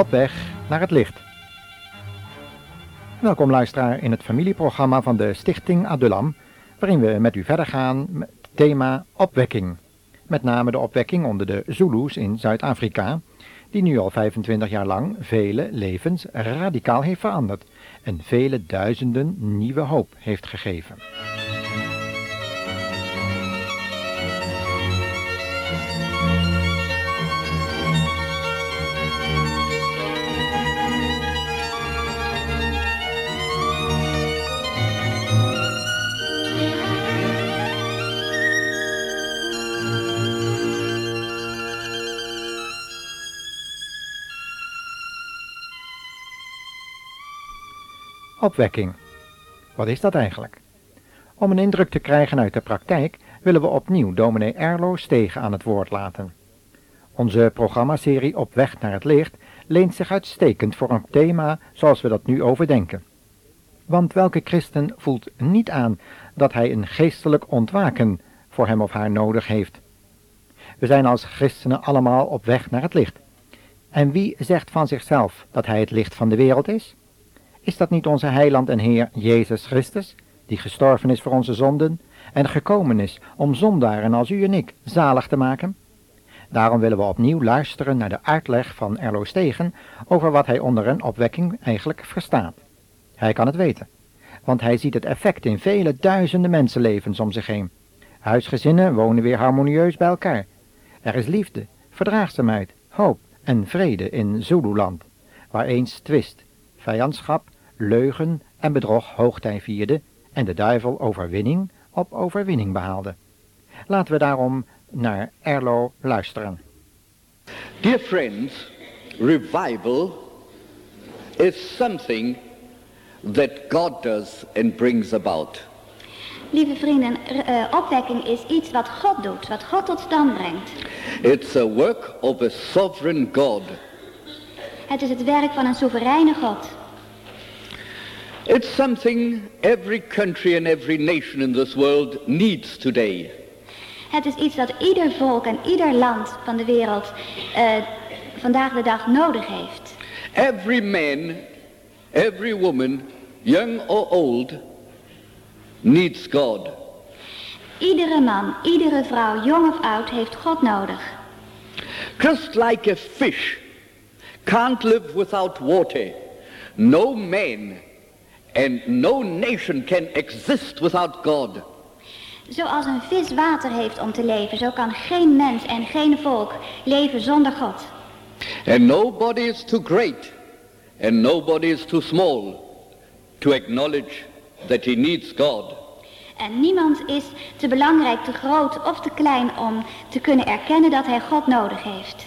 Op weg naar het licht. Welkom luisteraar in het familieprogramma van de Stichting Adulam, waarin we met u verder gaan met het thema opwekking. Met name de opwekking onder de Zulus in Zuid-Afrika, die nu al 25 jaar lang vele levens radicaal heeft veranderd en vele duizenden nieuwe hoop heeft gegeven. Opwekking. Wat is dat eigenlijk? Om een indruk te krijgen uit de praktijk willen we opnieuw dominee Erlo Stegen aan het woord laten. Onze programmaserie Op weg naar het licht leent zich uitstekend voor een thema zoals we dat nu overdenken. Want welke christen voelt niet aan dat hij een geestelijk ontwaken voor hem of haar nodig heeft? We zijn als christenen allemaal op weg naar het licht. En wie zegt van zichzelf dat hij het licht van de wereld is? Is dat niet onze heiland en Heer Jezus Christus, die gestorven is voor onze zonden en gekomen is om zondaren als u en ik zalig te maken? Daarom willen we opnieuw luisteren naar de uitleg van Erlo Stegen over wat hij onder een opwekking eigenlijk verstaat. Hij kan het weten, want hij ziet het effect in vele duizenden mensenlevens om zich heen. Huisgezinnen wonen weer harmonieus bij elkaar. Er is liefde, verdraagzaamheid, hoop en vrede in Zululand, waar eens twist, vijandschap, leugen en bedrog hoogtij vierde en de duivel overwinning op overwinning behaalde. Laten we daarom naar Erlo luisteren. Dear friends, revival is something that God does and brings about. Lieve vrienden, uh, opwekking is iets wat God doet, wat God tot stand brengt. It's a work of a sovereign God. Het is het werk van een soevereine God. It's something every country and every nation in this world needs today. Het is iets dat ieder volk en ieder land van de wereld uh, vandaag de dag nodig heeft. Every man, every woman, young or old, needs God. Iedere man, iedere vrouw, jong of oud, heeft God nodig. Just like a fish can't live without water, no man and no nation can exist without God. Zoals een vis water heeft om te leven, zo kan geen mens en geen volk leven zonder God. And nobody is too great and nobody is too small to acknowledge that he needs God. En niemand is te belangrijk, te groot of te klein om te kunnen erkennen dat hij God nodig heeft.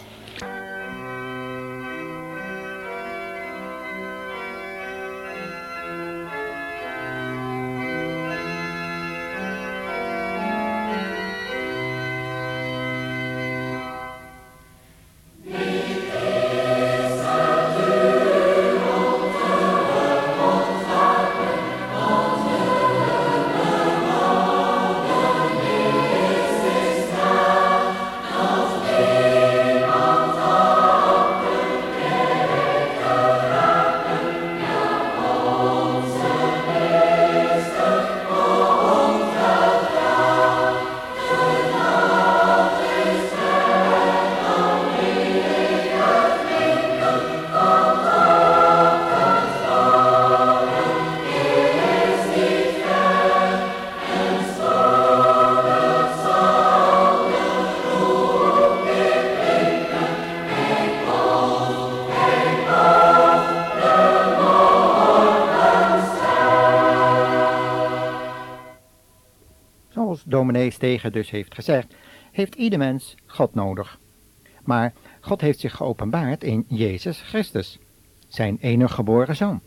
Dominee dus heeft gezegd, heeft ieder mens God nodig. Maar God heeft zich geopenbaard in Jezus Christus, zijn enige geboren zoon.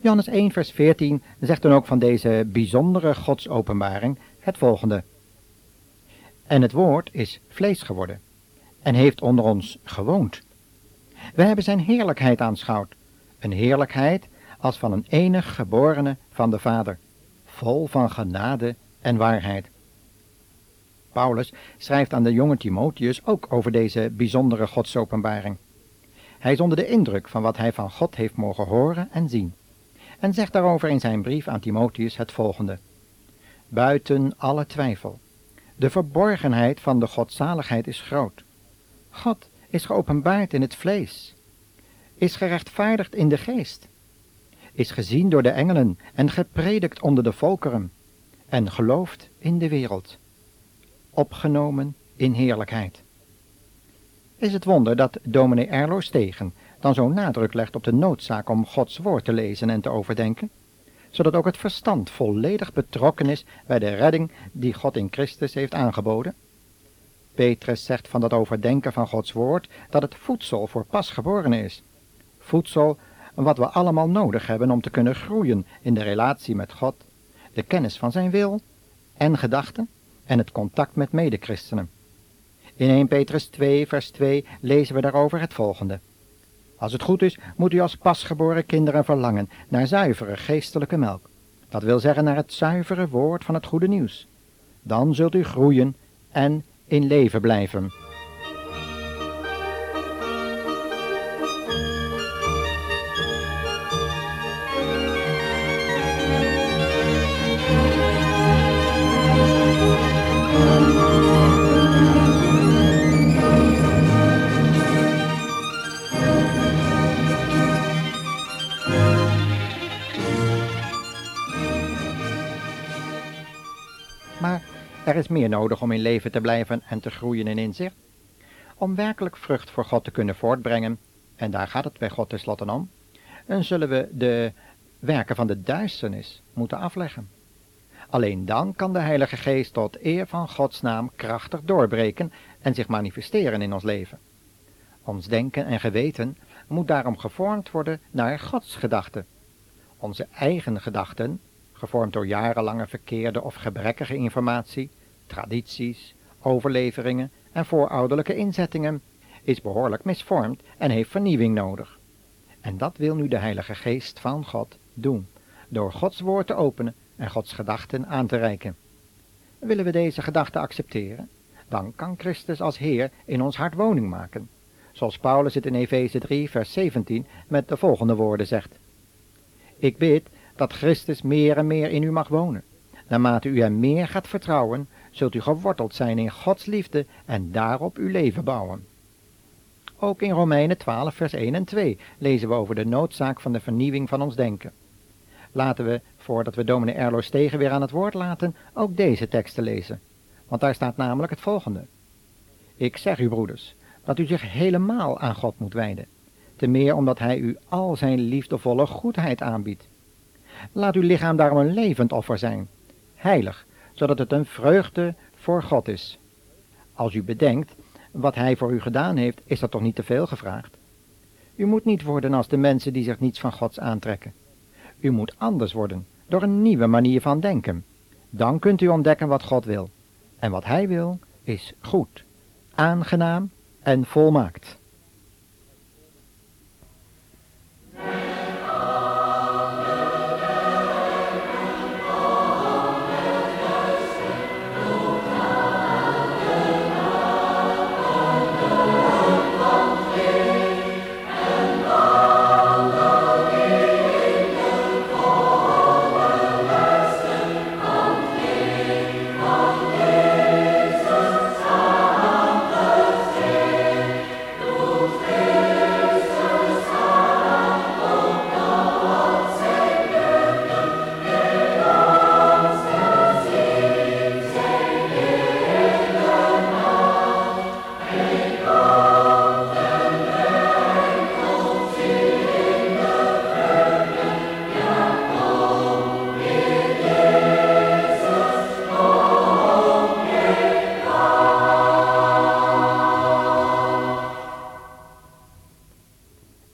Johannes 1 vers 14 zegt dan ook van deze bijzondere godsopenbaring het volgende. En het woord is vlees geworden en heeft onder ons gewoond. We hebben zijn heerlijkheid aanschouwd, een heerlijkheid als van een enig geborene van de Vader, vol van genade en waarheid. Paulus schrijft aan de jonge Timotheus ook over deze bijzondere godsopenbaring. Hij is onder de indruk van wat hij van God heeft mogen horen en zien. En zegt daarover in zijn brief aan Timotheus het volgende. Buiten alle twijfel. De verborgenheid van de godzaligheid is groot. God is geopenbaard in het vlees. Is gerechtvaardigd in de geest. Is gezien door de engelen en gepredikt onder de volkeren. En geloofd in de wereld. Opgenomen in heerlijkheid. Is het wonder dat dominee Erlo Stegen dan zo'n nadruk legt op de noodzaak om Gods woord te lezen en te overdenken, zodat ook het verstand volledig betrokken is bij de redding die God in Christus heeft aangeboden? Petrus zegt van dat overdenken van Gods woord dat het voedsel voor pasgeborenen is. Voedsel wat we allemaal nodig hebben om te kunnen groeien in de relatie met God, de kennis van zijn wil en gedachten en het contact met medechristenen. In 1 Petrus 2, vers 2 lezen we daarover het volgende. Als het goed is, moet u als pasgeboren kinderen verlangen naar zuivere geestelijke melk. Dat wil zeggen naar het zuivere woord van het goede nieuws. Dan zult u groeien en in leven blijven. Er is meer nodig om in leven te blijven en te groeien in inzicht. Om werkelijk vrucht voor God te kunnen voortbrengen, en daar gaat het bij God tenslotte om, dan zullen we de werken van de duisternis moeten afleggen. Alleen dan kan de Heilige Geest tot eer van Gods naam krachtig doorbreken en zich manifesteren in ons leven. Ons denken en geweten moet daarom gevormd worden naar Gods gedachten. Onze eigen gedachten gevormd door jarenlange verkeerde of gebrekkige informatie, tradities, overleveringen en voorouderlijke inzettingen, is behoorlijk misvormd en heeft vernieuwing nodig. En dat wil nu de Heilige Geest van God doen, door Gods woord te openen en Gods gedachten aan te reiken. Willen we deze gedachten accepteren, dan kan Christus als Heer in ons hart woning maken, zoals Paulus het in Efeze 3, vers 17 met de volgende woorden zegt. Ik bid dat Christus meer en meer in u mag wonen. Naarmate u hem meer gaat vertrouwen, zult u geworteld zijn in Gods liefde en daarop uw leven bouwen. Ook in Romeinen 12, vers 1 en 2 lezen we over de noodzaak van de vernieuwing van ons denken. Laten we, voordat we dominee Erlo Stegen weer aan het woord laten, ook deze teksten lezen. Want daar staat namelijk het volgende. Ik zeg u, broeders, dat u zich helemaal aan God moet wijden. Te meer omdat hij u al zijn liefdevolle goedheid aanbiedt. Laat uw lichaam daarom een levend offer zijn, heilig, zodat het een vreugde voor God is. Als u bedenkt wat hij voor u gedaan heeft, is dat toch niet te veel gevraagd? U moet niet worden als de mensen die zich niets van Gods aantrekken. U moet anders worden, door een nieuwe manier van denken. Dan kunt u ontdekken wat God wil. En wat hij wil, is goed, aangenaam en volmaakt.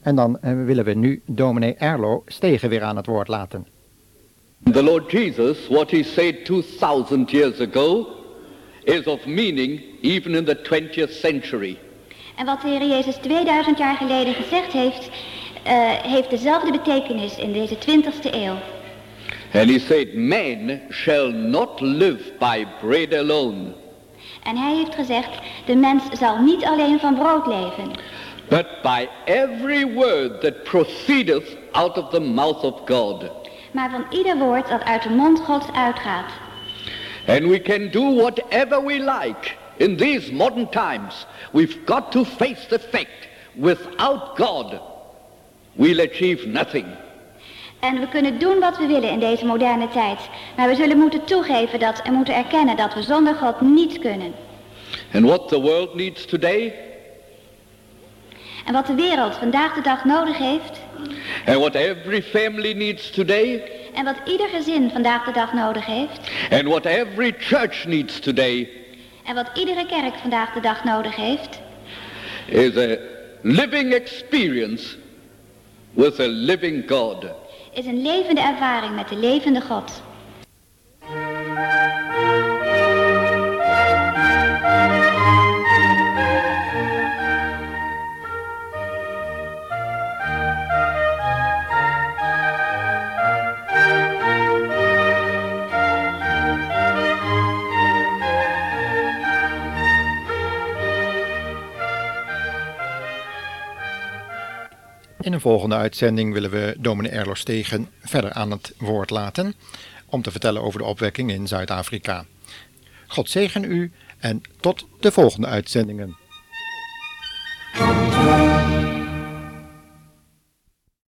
En dan uh, willen we nu dominee Erlo Stegen weer aan het woord laten. The Lord Jesus, what he said 2000 years ago, is of meaning even in the 20th century. En wat de Heer Jezus 2000 jaar geleden gezegd heeft, uh, heeft dezelfde betekenis in deze 20ste eeuw. And he said, man shall not live by bread alone. En hij heeft gezegd, de mens zal niet alleen van brood leven. But by every word that proceedeth out of the mouth of God. maar van ieder woord dat uit de mond Gods uitgaat. And we can do whatever we like. In these modern times, we've got to face the fact, without God, we'll achieve nothing. En we kunnen doen wat we willen in deze moderne tijd. Maar we zullen moeten toegeven dat en moeten erkennen dat we zonder God niets kunnen. And what the world needs today, En wat de wereld vandaag de dag nodig heeft. and what every family needs today, En wat ieder gezin vandaag de dag nodig heeft. and what every church needs today, En wat iedere kerk vandaag de dag nodig heeft. is a living experience with a living God. Is een levende ervaring met de levende God. In een volgende uitzending willen we dominee Erlos Tegen verder aan het woord laten om te vertellen over de opwekking in Zuid-Afrika. God zegen u en tot de volgende uitzendingen.